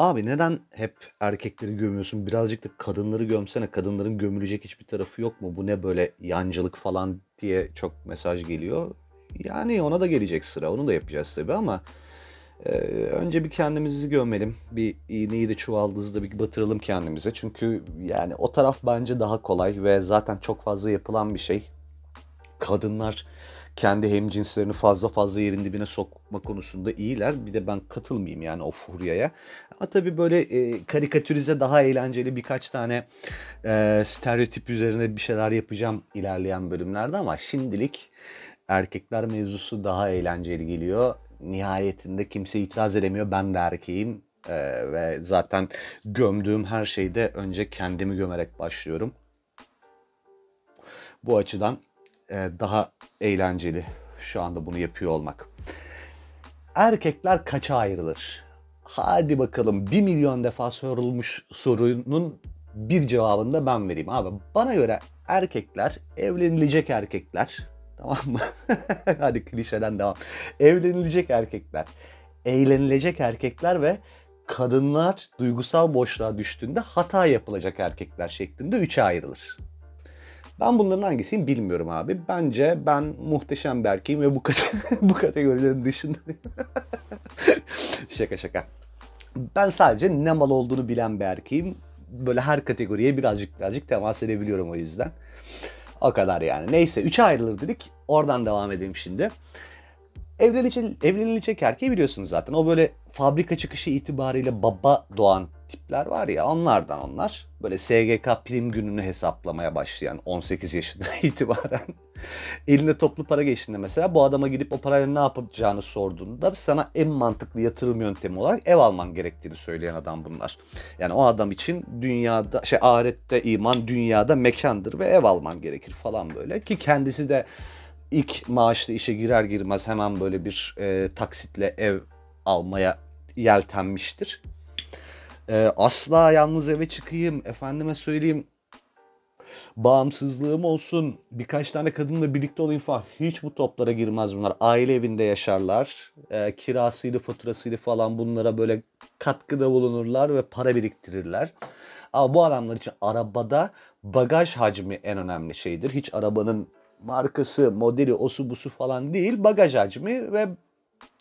Abi neden hep erkekleri gömüyorsun? Birazcık da kadınları gömsene. Kadınların gömülecek hiçbir tarafı yok mu? Bu ne böyle yancılık falan diye çok mesaj geliyor. Yani ona da gelecek sıra. Onu da yapacağız tabii ama e, önce bir kendimizi gömelim. Bir iğneyi de çuvaldızda bir batıralım kendimize. Çünkü yani o taraf bence daha kolay ve zaten çok fazla yapılan bir şey. Kadınlar kendi hemcinslerini fazla fazla yerin dibine sokma konusunda iyiler. Bir de ben katılmayayım yani o furyaya. Ama tabii böyle e, karikatürize daha eğlenceli birkaç tane e, stereotip üzerine bir şeyler yapacağım ilerleyen bölümlerde ama şimdilik erkekler mevzusu daha eğlenceli geliyor. Nihayetinde kimse itiraz edemiyor. Ben de erkeğim e, ve zaten gömdüğüm her şeyde önce kendimi gömerek başlıyorum. Bu açıdan e, daha eğlenceli şu anda bunu yapıyor olmak. Erkekler kaça ayrılır? Hadi bakalım bir milyon defa sorulmuş sorunun bir cevabını da ben vereyim abi. Bana göre erkekler evlenilecek erkekler tamam mı? Hadi klişeden devam. Evlenilecek erkekler, eğlenilecek erkekler ve kadınlar duygusal boşluğa düştüğünde hata yapılacak erkekler şeklinde üçe ayrılır. Ben bunların hangisiyim bilmiyorum abi. Bence ben muhteşem bir erkeğim ve bu, kate bu kategorilerin dışında. şaka şaka. Ben sadece ne mal olduğunu bilen bir erkeğim. Böyle her kategoriye birazcık birazcık temas edebiliyorum o yüzden. O kadar yani. Neyse 3'e ayrılır dedik. Oradan devam edelim şimdi. Evlenilecek, evlenilecek erkeği biliyorsunuz zaten. O böyle fabrika çıkışı itibariyle baba doğan tipler var ya onlardan onlar. Böyle SGK prim gününü hesaplamaya başlayan 18 yaşında itibaren eline toplu para geçtiğinde mesela bu adama gidip o parayla ne yapacağını sorduğunda sana en mantıklı yatırım yöntemi olarak ev alman gerektiğini söyleyen adam bunlar. Yani o adam için dünyada şey ahirette iman dünyada mekandır ve ev alman gerekir falan böyle ki kendisi de ilk maaşlı işe girer girmez hemen böyle bir e, taksitle ev almaya yeltenmiştir. E, asla yalnız eve çıkayım, efendime söyleyeyim bağımsızlığım olsun, birkaç tane kadınla birlikte olayım falan. Hiç bu toplara girmez bunlar. Aile evinde yaşarlar. E, kirasıydı, faturasıydı falan bunlara böyle katkıda bulunurlar ve para biriktirirler. Ama bu adamlar için arabada bagaj hacmi en önemli şeydir. Hiç arabanın markası, modeli, osu busu falan değil. Bagaj hacmi ve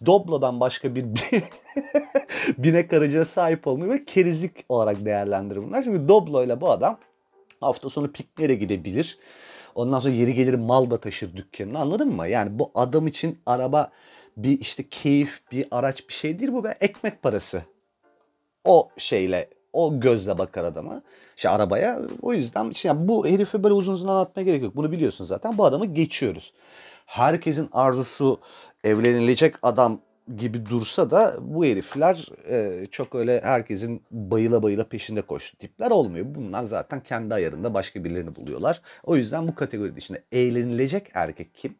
Doblo'dan başka bir binek aracına sahip olmuyor ve kerizlik olarak değerlendirir bunlar. Çünkü Doblo ile bu adam hafta sonu pikniğe gidebilir. Ondan sonra yeri gelir mal da taşır dükkanına anladın mı? Yani bu adam için araba bir işte keyif, bir araç bir şey değil bu be ekmek parası. O şeyle o gözle bakar adama. Şey arabaya. O yüzden işte yani bu herifi böyle uzun uzun anlatmaya gerek yok. Bunu biliyorsun zaten. Bu adamı geçiyoruz. Herkesin arzusu evlenilecek adam gibi dursa da bu herifler e, çok öyle herkesin bayıla bayıla peşinde koştu tipler olmuyor. Bunlar zaten kendi ayarında başka birilerini buluyorlar. O yüzden bu kategoride içinde eğlenilecek erkek kim?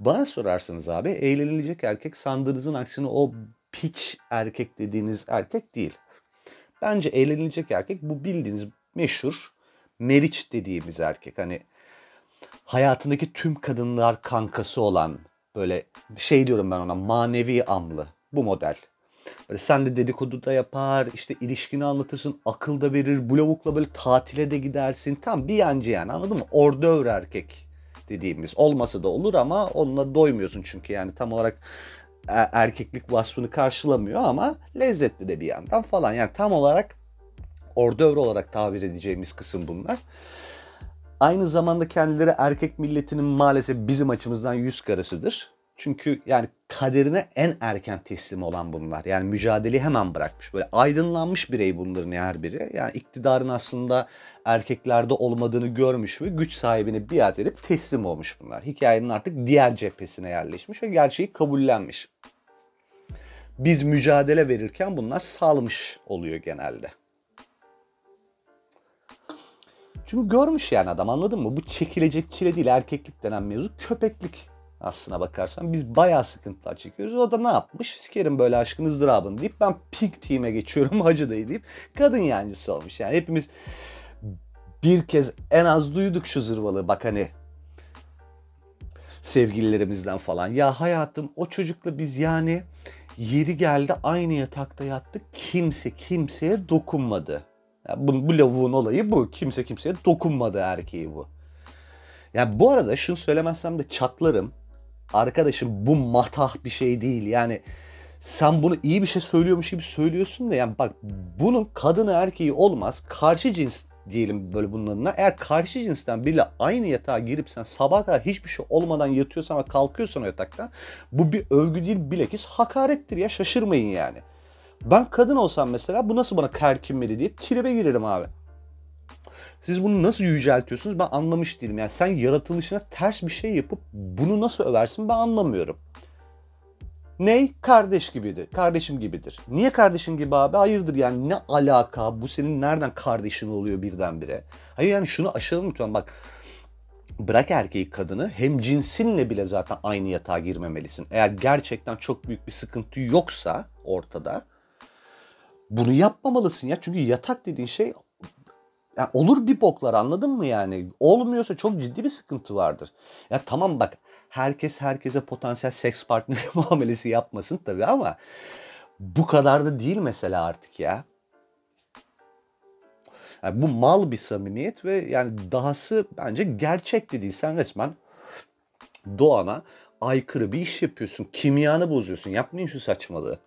Bana sorarsanız abi eğlenilecek erkek sandığınızın aksine o piç erkek dediğiniz erkek değil. Bence eğlenilecek erkek bu bildiğiniz meşhur Meriç dediğimiz erkek. Hani hayatındaki tüm kadınlar kankası olan böyle şey diyorum ben ona manevi amlı bu model. Böyle sen de dedikodu da yapar, işte ilişkini anlatırsın, akıl da verir, bu lavukla böyle tatile de gidersin. Tam bir yancı yani anladın mı? Ordöver erkek dediğimiz. Olmasa da olur ama onunla doymuyorsun çünkü yani tam olarak e, erkeklik vasfını karşılamıyor ama lezzetli de bir yandan falan. Yani tam olarak ordövr olarak tabir edeceğimiz kısım bunlar. Aynı zamanda kendileri erkek milletinin maalesef bizim açımızdan yüz karasıdır. Çünkü yani kaderine en erken teslim olan bunlar. Yani mücadeleyi hemen bırakmış. Böyle aydınlanmış birey bunların her biri. Yani iktidarın aslında erkeklerde olmadığını görmüş ve güç sahibine biat edip teslim olmuş bunlar. Hikayenin artık diğer cephesine yerleşmiş ve gerçeği kabullenmiş. Biz mücadele verirken bunlar salmış oluyor genelde. Çünkü görmüş yani adam anladın mı? Bu çekilecek çile değil erkeklik denen mevzu köpeklik aslına bakarsan. Biz bayağı sıkıntılar çekiyoruz. O da ne yapmış? Sikerim böyle aşkın ızdırabını deyip ben pink team'e geçiyorum hacı dayı deyip kadın yancısı olmuş. Yani hepimiz bir kez en az duyduk şu zırvalığı. Bak hani sevgililerimizden falan. Ya hayatım o çocukla biz yani Yeri geldi aynı yatakta yattık. Kimse kimseye dokunmadı. Yani bu, bu lavuğun olayı bu. Kimse kimseye dokunmadı erkeği bu. Yani bu arada şunu söylemezsem de çatlarım. Arkadaşım bu matah bir şey değil. Yani sen bunu iyi bir şey söylüyormuş gibi söylüyorsun da yani bak bunun kadını erkeği olmaz. Karşı cins diyelim böyle bunun. Eğer karşı cinsten biriyle aynı yatağa girip sen sabah kadar hiçbir şey olmadan yatıyorsan ve kalkıyorsan o yataktan bu bir övgü değil bilakis hakarettir ya şaşırmayın yani. Ben kadın olsam mesela bu nasıl bana kerkinmeli diye tribe girerim abi. Siz bunu nasıl yüceltiyorsunuz ben anlamış değilim. Yani sen yaratılışına ters bir şey yapıp bunu nasıl översin ben anlamıyorum. Ney? Kardeş gibidir. Kardeşim gibidir. Niye kardeşim gibi abi? Hayırdır yani ne alaka? Bu senin nereden kardeşin oluyor birdenbire? Hayır yani şunu aşalım lütfen bak. Bırak erkeği kadını hem cinsinle bile zaten aynı yatağa girmemelisin. Eğer gerçekten çok büyük bir sıkıntı yoksa ortada bunu yapmamalısın ya. Çünkü yatak dediğin şey yani olur bir boklar anladın mı yani? Olmuyorsa çok ciddi bir sıkıntı vardır. Ya tamam bak herkes herkese potansiyel seks partneri muamelesi yapmasın tabii ama bu kadar da değil mesela artık ya. Yani bu mal bir samimiyet ve yani dahası bence gerçek de. Sen resmen doğana aykırı bir iş yapıyorsun. Kimyanı bozuyorsun. Yapmayın şu saçmalığı.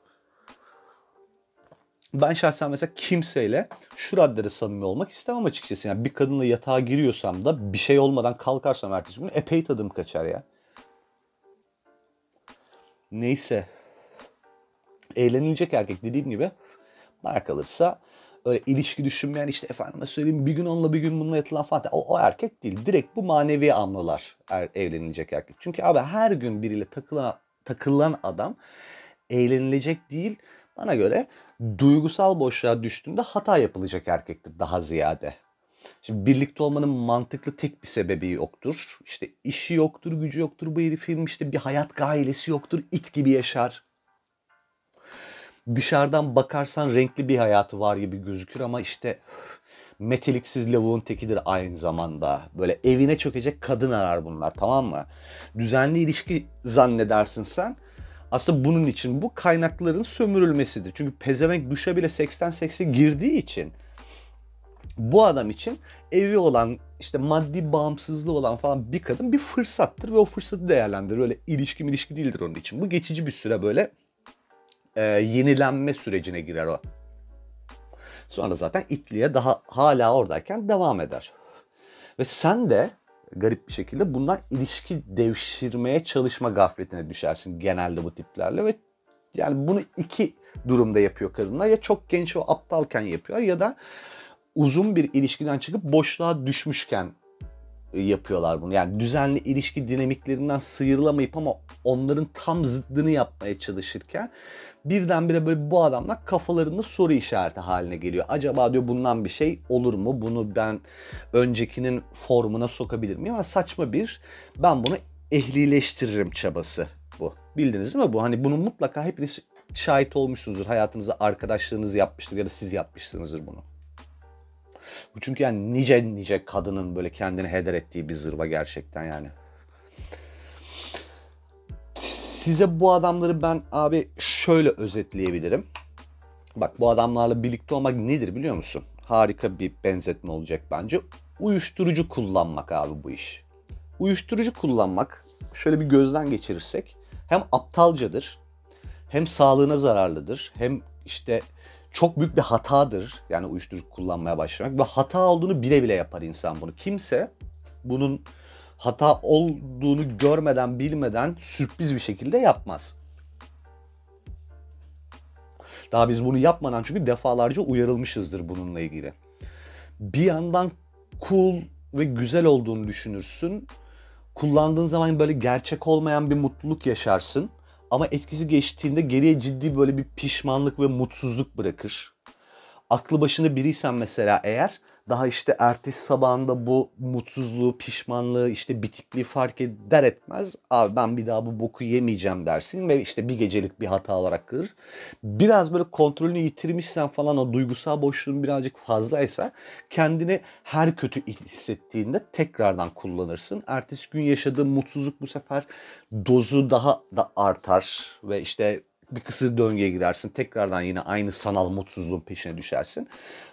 Ben şahsen mesela kimseyle şu raddede samimi olmak istemem açıkçası. Yani bir kadınla yatağa giriyorsam da bir şey olmadan kalkarsam ertesi gün epey tadım kaçar ya. Neyse. Eğlenilecek erkek dediğim gibi bana kalırsa öyle ilişki düşünmeyen işte efendime söyleyeyim bir gün onunla bir gün bununla yatılan falan. O, o erkek değil. Direkt bu manevi anlılar er, evlenilecek erkek. Çünkü abi her gün biriyle takılan, takılan adam eğlenilecek değil. Bana göre duygusal boşluğa düştüğünde hata yapılacak erkektir daha ziyade. Şimdi birlikte olmanın mantıklı tek bir sebebi yoktur. İşte işi yoktur, gücü yoktur bu herifin. işte bir hayat gailesi yoktur, it gibi yaşar. Dışarıdan bakarsan renkli bir hayatı var gibi gözükür ama işte meteliksiz lavuğun tekidir aynı zamanda. Böyle evine çökecek kadın arar bunlar tamam mı? Düzenli ilişki zannedersin sen. Aslında bunun için bu kaynakların sömürülmesidir. Çünkü pezevenk duşa bile seksten sekse girdiği için bu adam için evi olan işte maddi bağımsızlığı olan falan bir kadın bir fırsattır ve o fırsatı değerlendirir. Öyle ilişki ilişki değildir onun için. Bu geçici bir süre böyle e, yenilenme sürecine girer o. Sonra zaten itliğe daha hala oradayken devam eder. Ve sen de garip bir şekilde bundan ilişki devşirmeye çalışma gafletine düşersin genelde bu tiplerle ve yani bunu iki durumda yapıyor kadınlar. Ya çok genç ve aptalken yapıyor ya da uzun bir ilişkiden çıkıp boşluğa düşmüşken yapıyorlar bunu. Yani düzenli ilişki dinamiklerinden sıyrılamayıp ama onların tam zıddını yapmaya çalışırken birdenbire böyle bu adamlar kafalarında soru işareti haline geliyor. Acaba diyor bundan bir şey olur mu? Bunu ben öncekinin formuna sokabilir miyim? Ama saçma bir ben bunu ehlileştiririm çabası bu. Bildiniz değil mi bu? Hani bunu mutlaka hepiniz şahit olmuşsunuzdur. Hayatınızda arkadaşlarınız yapmıştır ya da siz yapmışsınızdır bunu. Bu çünkü yani nice nice kadının böyle kendini heder ettiği bir zırva gerçekten yani. Size bu adamları ben abi şöyle özetleyebilirim. Bak bu adamlarla birlikte olmak nedir biliyor musun? Harika bir benzetme olacak bence. Uyuşturucu kullanmak abi bu iş. Uyuşturucu kullanmak şöyle bir gözden geçirirsek hem aptalcadır hem sağlığına zararlıdır hem işte çok büyük bir hatadır. Yani uyuşturucu kullanmaya başlamak ve hata olduğunu bile bile yapar insan bunu. Kimse bunun hata olduğunu görmeden bilmeden sürpriz bir şekilde yapmaz. Daha biz bunu yapmadan çünkü defalarca uyarılmışızdır bununla ilgili. Bir yandan cool ve güzel olduğunu düşünürsün. Kullandığın zaman böyle gerçek olmayan bir mutluluk yaşarsın. Ama etkisi geçtiğinde geriye ciddi böyle bir pişmanlık ve mutsuzluk bırakır. Aklı başında biriysen mesela eğer daha işte ertesi sabahında bu mutsuzluğu, pişmanlığı, işte bitikliği fark eder etmez. Abi ben bir daha bu boku yemeyeceğim dersin ve işte bir gecelik bir hata olarak kırır. Biraz böyle kontrolünü yitirmişsen falan o duygusal boşluğun birazcık fazlaysa kendini her kötü hissettiğinde tekrardan kullanırsın. Ertesi gün yaşadığın mutsuzluk bu sefer dozu daha da artar ve işte bir kısır döngüye girersin. Tekrardan yine aynı sanal mutsuzluğun peşine düşersin.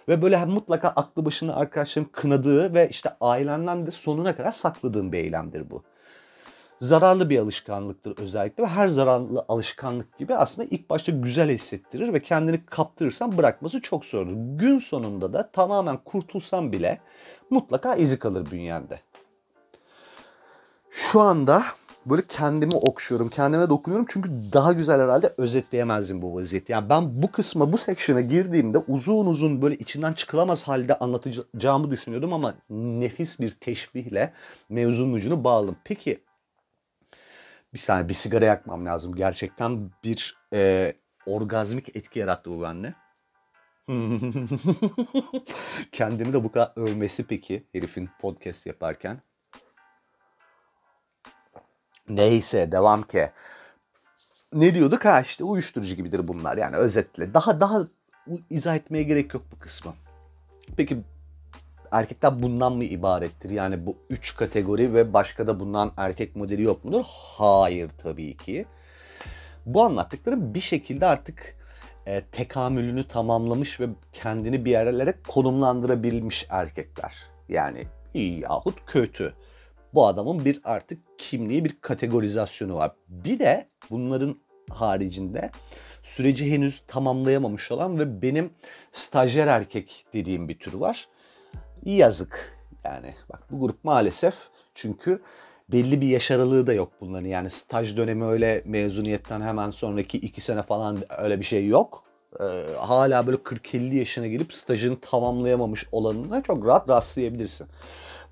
Ve böyle mutlaka aklı başında arkadaşların kınadığı ve işte ailenden de sonuna kadar sakladığın bir eylemdir bu. Zararlı bir alışkanlıktır özellikle ve her zararlı alışkanlık gibi aslında ilk başta güzel hissettirir ve kendini kaptırırsan bırakması çok zordur. Gün sonunda da tamamen kurtulsan bile mutlaka izi kalır bünyende. Şu anda böyle kendimi okşuyorum, kendime dokunuyorum çünkü daha güzel herhalde özetleyemezdim bu vaziyeti. Yani ben bu kısma, bu section'a girdiğimde uzun uzun böyle içinden çıkılamaz halde anlatacağımı düşünüyordum ama nefis bir teşbihle mevzunun ucunu bağladım. Peki bir saniye bir sigara yakmam lazım. Gerçekten bir e, orgazmik etki yarattı bu bende. Kendimi de bu kadar övmesi peki herifin podcast yaparken. Neyse devam ki. Ne diyorduk? Ha işte uyuşturucu gibidir bunlar. Yani özetle. Daha daha izah etmeye gerek yok bu kısmı. Peki erkekler bundan mı ibarettir? Yani bu üç kategori ve başka da bundan erkek modeli yok mudur? Hayır tabii ki. Bu anlattıklarım bir şekilde artık e, tekamülünü tamamlamış ve kendini bir yerlere konumlandırabilmiş erkekler. Yani iyi yahut kötü bu adamın bir artık kimliği, bir kategorizasyonu var. Bir de bunların haricinde süreci henüz tamamlayamamış olan ve benim stajyer erkek dediğim bir tür var. Yazık yani. Bak bu grup maalesef çünkü belli bir yaş aralığı da yok bunların. Yani staj dönemi öyle mezuniyetten hemen sonraki iki sene falan öyle bir şey yok. Ee, hala böyle 40-50 yaşına gelip stajını tamamlayamamış olanına çok rahat rastlayabilirsin.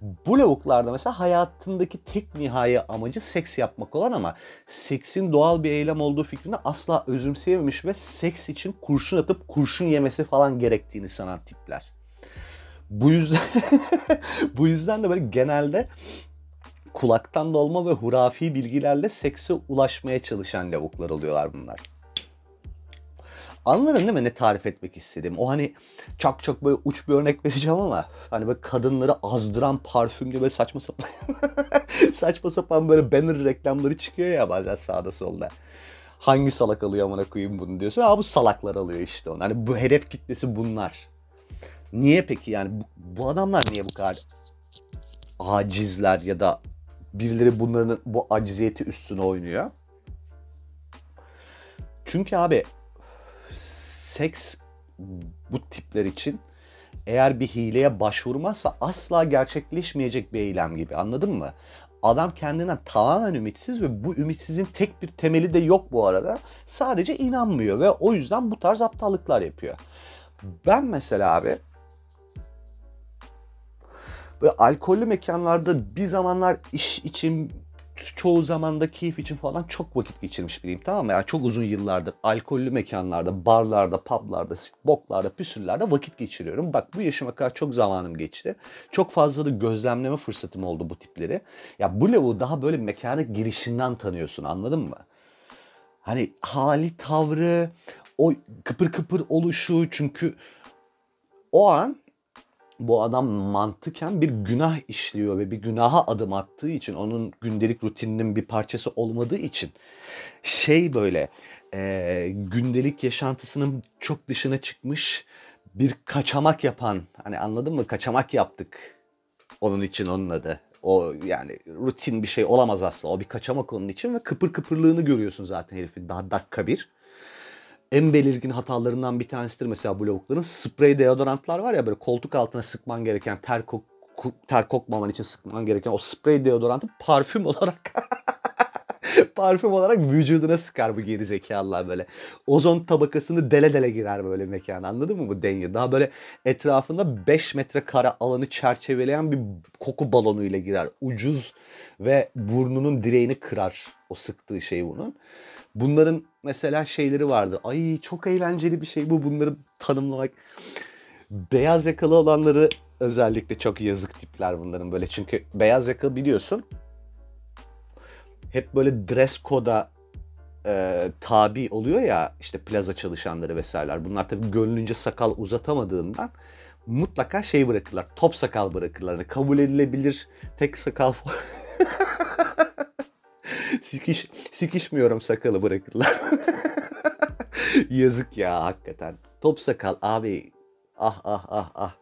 Bu lavuklarda mesela hayatındaki tek nihai amacı seks yapmak olan ama seksin doğal bir eylem olduğu fikrini asla özümseyememiş ve seks için kurşun atıp kurşun yemesi falan gerektiğini sanan tipler. Bu yüzden bu yüzden de böyle genelde kulaktan dolma ve hurafi bilgilerle sekse ulaşmaya çalışan lavuklar oluyorlar bunlar. Anladın değil mi ne tarif etmek istedim? O hani çok çok böyle uç bir örnek vereceğim ama hani böyle kadınları azdıran parfüm gibi saçma sapan saçma sapan böyle banner reklamları çıkıyor ya bazen sağda solda. Hangi salak alıyor amına koyayım bunu diyorsun. Aa bu salaklar alıyor işte onu. Hani bu hedef kitlesi bunlar. Niye peki yani bu, bu adamlar niye bu kadar acizler ya da birileri bunların bu aciziyeti üstüne oynuyor? Çünkü abi seks bu tipler için eğer bir hileye başvurmazsa asla gerçekleşmeyecek bir eylem gibi anladın mı? Adam kendinden tamamen ümitsiz ve bu ümitsizin tek bir temeli de yok bu arada. Sadece inanmıyor ve o yüzden bu tarz aptallıklar yapıyor. Ben mesela abi böyle alkollü mekanlarda bir zamanlar iş için çoğu zamanda keyif için falan çok vakit geçirmiş biriyim tamam mı? Yani çok uzun yıllardır alkollü mekanlarda, barlarda, publarda, boklarda, püsürlerde vakit geçiriyorum. Bak bu yaşıma kadar çok zamanım geçti. Çok fazla da gözlemleme fırsatım oldu bu tipleri. Ya bu lavuğu daha böyle mekana girişinden tanıyorsun anladın mı? Hani hali, tavrı, o kıpır kıpır oluşu çünkü o an bu adam mantıken bir günah işliyor ve bir günaha adım attığı için onun gündelik rutininin bir parçası olmadığı için şey böyle e, gündelik yaşantısının çok dışına çıkmış bir kaçamak yapan hani anladın mı? Kaçamak yaptık onun için onun adı. O yani rutin bir şey olamaz aslında o bir kaçamak onun için ve kıpır kıpırlığını görüyorsun zaten herifin daha dakika bir en belirgin hatalarından bir tanesidir mesela bu lavukların. Sprey deodorantlar var ya böyle koltuk altına sıkman gereken ter, kok ter kokmaman için sıkman gereken o sprey deodorantı parfüm olarak parfüm olarak vücuduna sıkar bu geri zekalılar böyle. Ozon tabakasını dele dele girer böyle mekana anladın mı bu dengi? Daha böyle etrafında 5 metre kare alanı çerçeveleyen bir koku balonuyla girer. Ucuz ve burnunun direğini kırar o sıktığı şey bunun. Bunların mesela şeyleri vardı. Ay çok eğlenceli bir şey bu bunları tanımlamak. Beyaz yakalı olanları özellikle çok yazık tipler bunların böyle. Çünkü beyaz yakalı biliyorsun hep böyle dress code'a e, tabi oluyor ya işte plaza çalışanları vesaireler. Bunlar tabii gönlünce sakal uzatamadığından mutlaka şey bırakırlar. Top sakal bırakırlar. Yani kabul edilebilir tek sakal Sikiş, sikişmiyorum sakalı bırakırlar. Yazık ya hakikaten. Top sakal abi ah ah ah ah.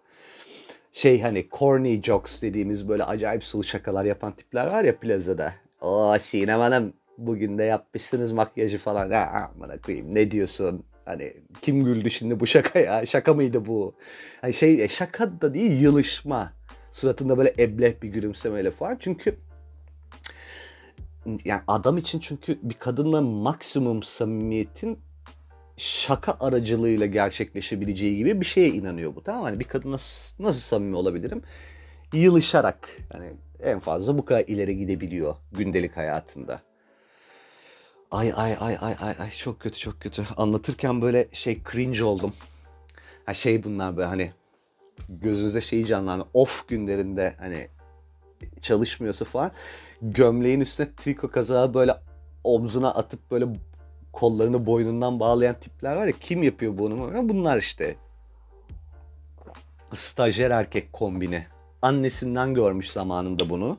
Şey hani corny jokes dediğimiz böyle acayip sulu şakalar yapan tipler var ya plazada. O Sinem Hanım bugün de yapmışsınız makyajı falan. Ha, amına koyayım ne diyorsun? Hani kim güldü şimdi bu şaka ya? Şaka mıydı bu? Hani şey şaka da değil yılışma. Suratında böyle ebleh bir gülümsemeyle falan. Çünkü yani adam için çünkü bir kadınla maksimum samimiyetin şaka aracılığıyla gerçekleşebileceği gibi bir şeye inanıyor bu tamam mı? Hani bir kadınla nasıl, nasıl samimi olabilirim? Yılışarak yani en fazla bu kadar ileri gidebiliyor gündelik hayatında. Ay ay ay ay ay ay çok kötü çok kötü. Anlatırken böyle şey cringe oldum. Ha şey bunlar böyle hani gözünüze şeyi canlandı. Off günlerinde hani çalışmıyorsa falan gömleğin üstüne triko kazağı böyle omzuna atıp böyle kollarını boynundan bağlayan tipler var ya kim yapıyor bunu? Bunlar işte. Stajyer erkek kombini. Annesinden görmüş zamanında bunu.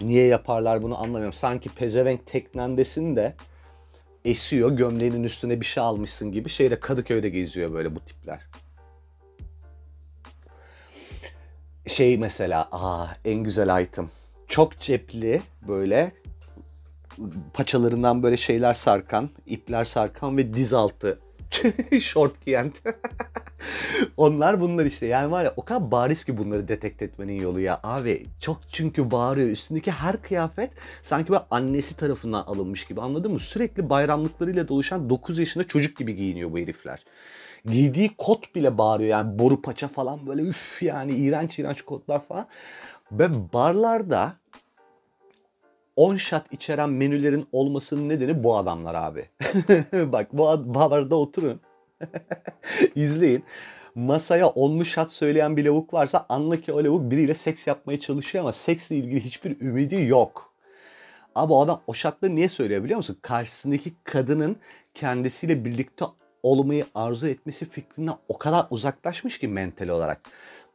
Niye yaparlar bunu anlamıyorum. Sanki pezevenk teknendesin de esiyor gömleğinin üstüne bir şey almışsın gibi şeyde Kadıköy'de geziyor böyle bu tipler. Şey mesela aa en güzel item. Çok cepli böyle paçalarından böyle şeyler sarkan, ipler sarkan ve diz altı short giyen. Onlar bunlar işte. Yani var ya o kadar bariz ki bunları detekte etmenin yolu ya. Abi çok çünkü bağırıyor. Üstündeki her kıyafet sanki böyle annesi tarafından alınmış gibi anladın mı? Sürekli bayramlıklarıyla doluşan 9 yaşında çocuk gibi giyiniyor bu herifler. Giydiği kot bile bağırıyor yani boru paça falan böyle üf yani iğrenç iğrenç kotlar falan. Ve barlarda 10 shot içeren menülerin olmasının nedeni bu adamlar abi. Bak bu barda oturun. İzleyin. Masaya onlu shot söyleyen bir lavuk varsa anla ki o lavuk biriyle seks yapmaya çalışıyor ama seksle ilgili hiçbir ümidi yok. Abi o adam o şartları niye söylüyor biliyor musun? Karşısındaki kadının kendisiyle birlikte olmayı arzu etmesi fikrinden o kadar uzaklaşmış ki mental olarak.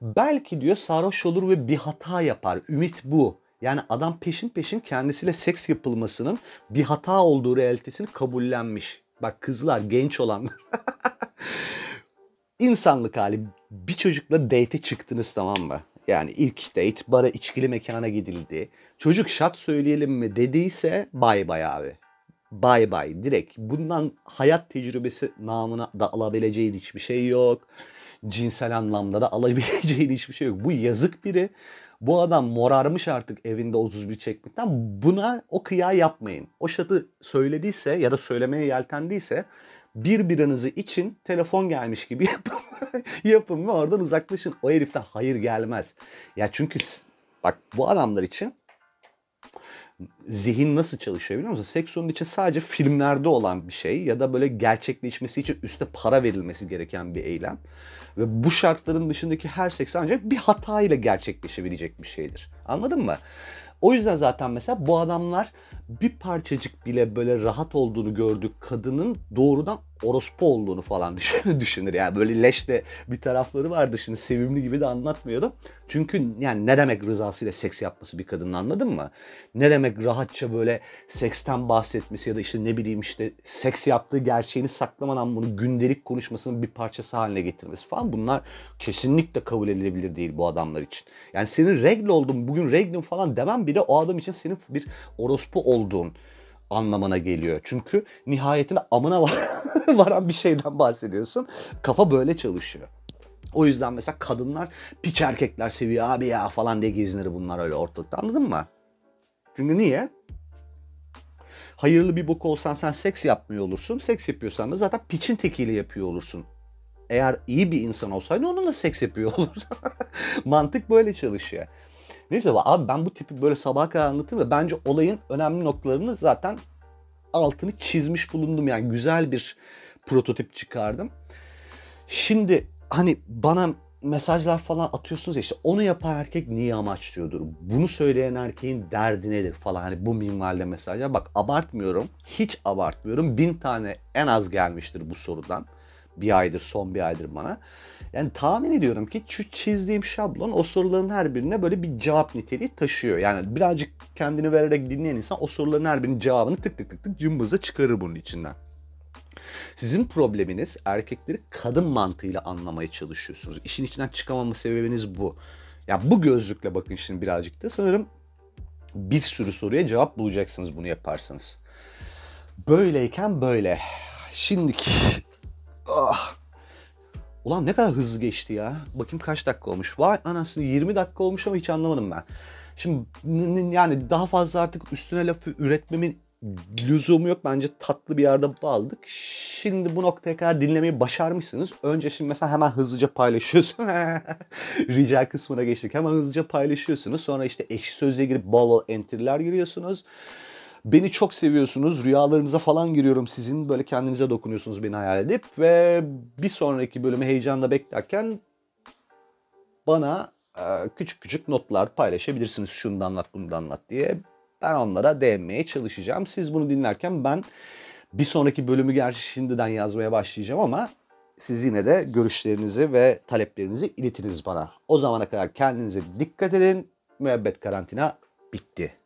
Belki diyor sarhoş olur ve bir hata yapar. Ümit bu. Yani adam peşin peşin kendisiyle seks yapılmasının bir hata olduğu realitesini kabullenmiş. Bak kızlar genç olan insanlık hali bir çocukla date çıktınız tamam mı? Yani ilk date bara içkili mekana gidildi. Çocuk şat söyleyelim mi dediyse bay bay abi. Bay bay direkt. Bundan hayat tecrübesi namına da alabileceğin hiçbir şey yok. Cinsel anlamda da alabileceğin hiçbir şey yok. Bu yazık biri. Bu adam morarmış artık evinde 31 çekmekten. Buna o kıya yapmayın. O şatı söylediyse ya da söylemeye yeltendiyse birbirinizi için telefon gelmiş gibi yapın. yapın ve oradan uzaklaşın. O heriften hayır gelmez. Ya çünkü bak bu adamlar için zihin nasıl çalışıyor biliyor musun? Seks onun için sadece filmlerde olan bir şey ya da böyle gerçekleşmesi için üste para verilmesi gereken bir eylem. Ve bu şartların dışındaki her seks ancak bir hata ile gerçekleşebilecek bir şeydir. Anladın mı? O yüzden zaten mesela bu adamlar bir parçacık bile böyle rahat olduğunu gördük kadının doğrudan orospu olduğunu falan düşünür. Yani böyle leşte bir tarafları vardı şimdi sevimli gibi de anlatmıyordum. Çünkü yani ne demek rızasıyla seks yapması bir kadının anladın mı? Ne demek rahatça böyle seksten bahsetmesi ya da işte ne bileyim işte seks yaptığı gerçeğini saklamadan bunu gündelik konuşmasının bir parçası haline getirmesi falan bunlar kesinlikle kabul edilebilir değil bu adamlar için. Yani senin regl oldun bugün reglin falan demem bile o adam için senin bir orospu olduğun anlamına geliyor. Çünkü nihayetinde amına var, varan bir şeyden bahsediyorsun. Kafa böyle çalışıyor. O yüzden mesela kadınlar piç erkekler seviyor abi ya falan diye gezinir bunlar öyle ortalıkta anladın mı? Çünkü niye? Hayırlı bir bok olsan sen seks yapmıyor olursun. Seks yapıyorsan da zaten piçin tekiyle yapıyor olursun. Eğer iyi bir insan olsaydı onunla seks yapıyor olursun. Mantık böyle çalışıyor. Neyse abi ben bu tipi böyle sabaha kadar anlatırım ve bence olayın önemli noktalarını zaten altını çizmiş bulundum. Yani güzel bir prototip çıkardım. Şimdi hani bana mesajlar falan atıyorsunuz ya işte onu yapan erkek niye amaçlıyordur? Bunu söyleyen erkeğin derdi nedir falan hani bu minvalde mesajlar. Bak abartmıyorum. Hiç abartmıyorum. Bin tane en az gelmiştir bu sorudan. Bir aydır son bir aydır bana. Yani tahmin ediyorum ki şu çizdiğim şablon o soruların her birine böyle bir cevap niteliği taşıyor. Yani birazcık kendini vererek dinleyen insan o soruların her birinin cevabını tık tık tık tık cımbızla çıkarır bunun içinden. Sizin probleminiz erkekleri kadın mantığıyla anlamaya çalışıyorsunuz. İşin içinden çıkamama sebebiniz bu. Ya bu gözlükle bakın şimdi birazcık da sanırım bir sürü soruya cevap bulacaksınız bunu yaparsanız. Böyleyken böyle. Şimdiki... Ah. Ulan ne kadar hızlı geçti ya. Bakayım kaç dakika olmuş. Vay anasını 20 dakika olmuş ama hiç anlamadım ben. Şimdi yani daha fazla artık üstüne lafı üretmemin lüzumu yok. Bence tatlı bir yerde bağladık. Şimdi bu noktaya kadar dinlemeyi başarmışsınız. Önce şimdi mesela hemen hızlıca paylaşıyorsun. Rica kısmına geçtik. Hemen hızlıca paylaşıyorsunuz. Sonra işte ekşi sözlüğe girip bol bol enter'ler giriyorsunuz. Beni çok seviyorsunuz. Rüyalarınıza falan giriyorum sizin. Böyle kendinize dokunuyorsunuz beni hayal edip. Ve bir sonraki bölümü heyecanla beklerken bana e, küçük küçük notlar paylaşabilirsiniz. Şunu da anlat, bunu da anlat diye. Ben onlara değinmeye çalışacağım. Siz bunu dinlerken ben bir sonraki bölümü gerçi şimdiden yazmaya başlayacağım ama siz yine de görüşlerinizi ve taleplerinizi iletiniz bana. O zamana kadar kendinize dikkat edin. Müebbet karantina bitti.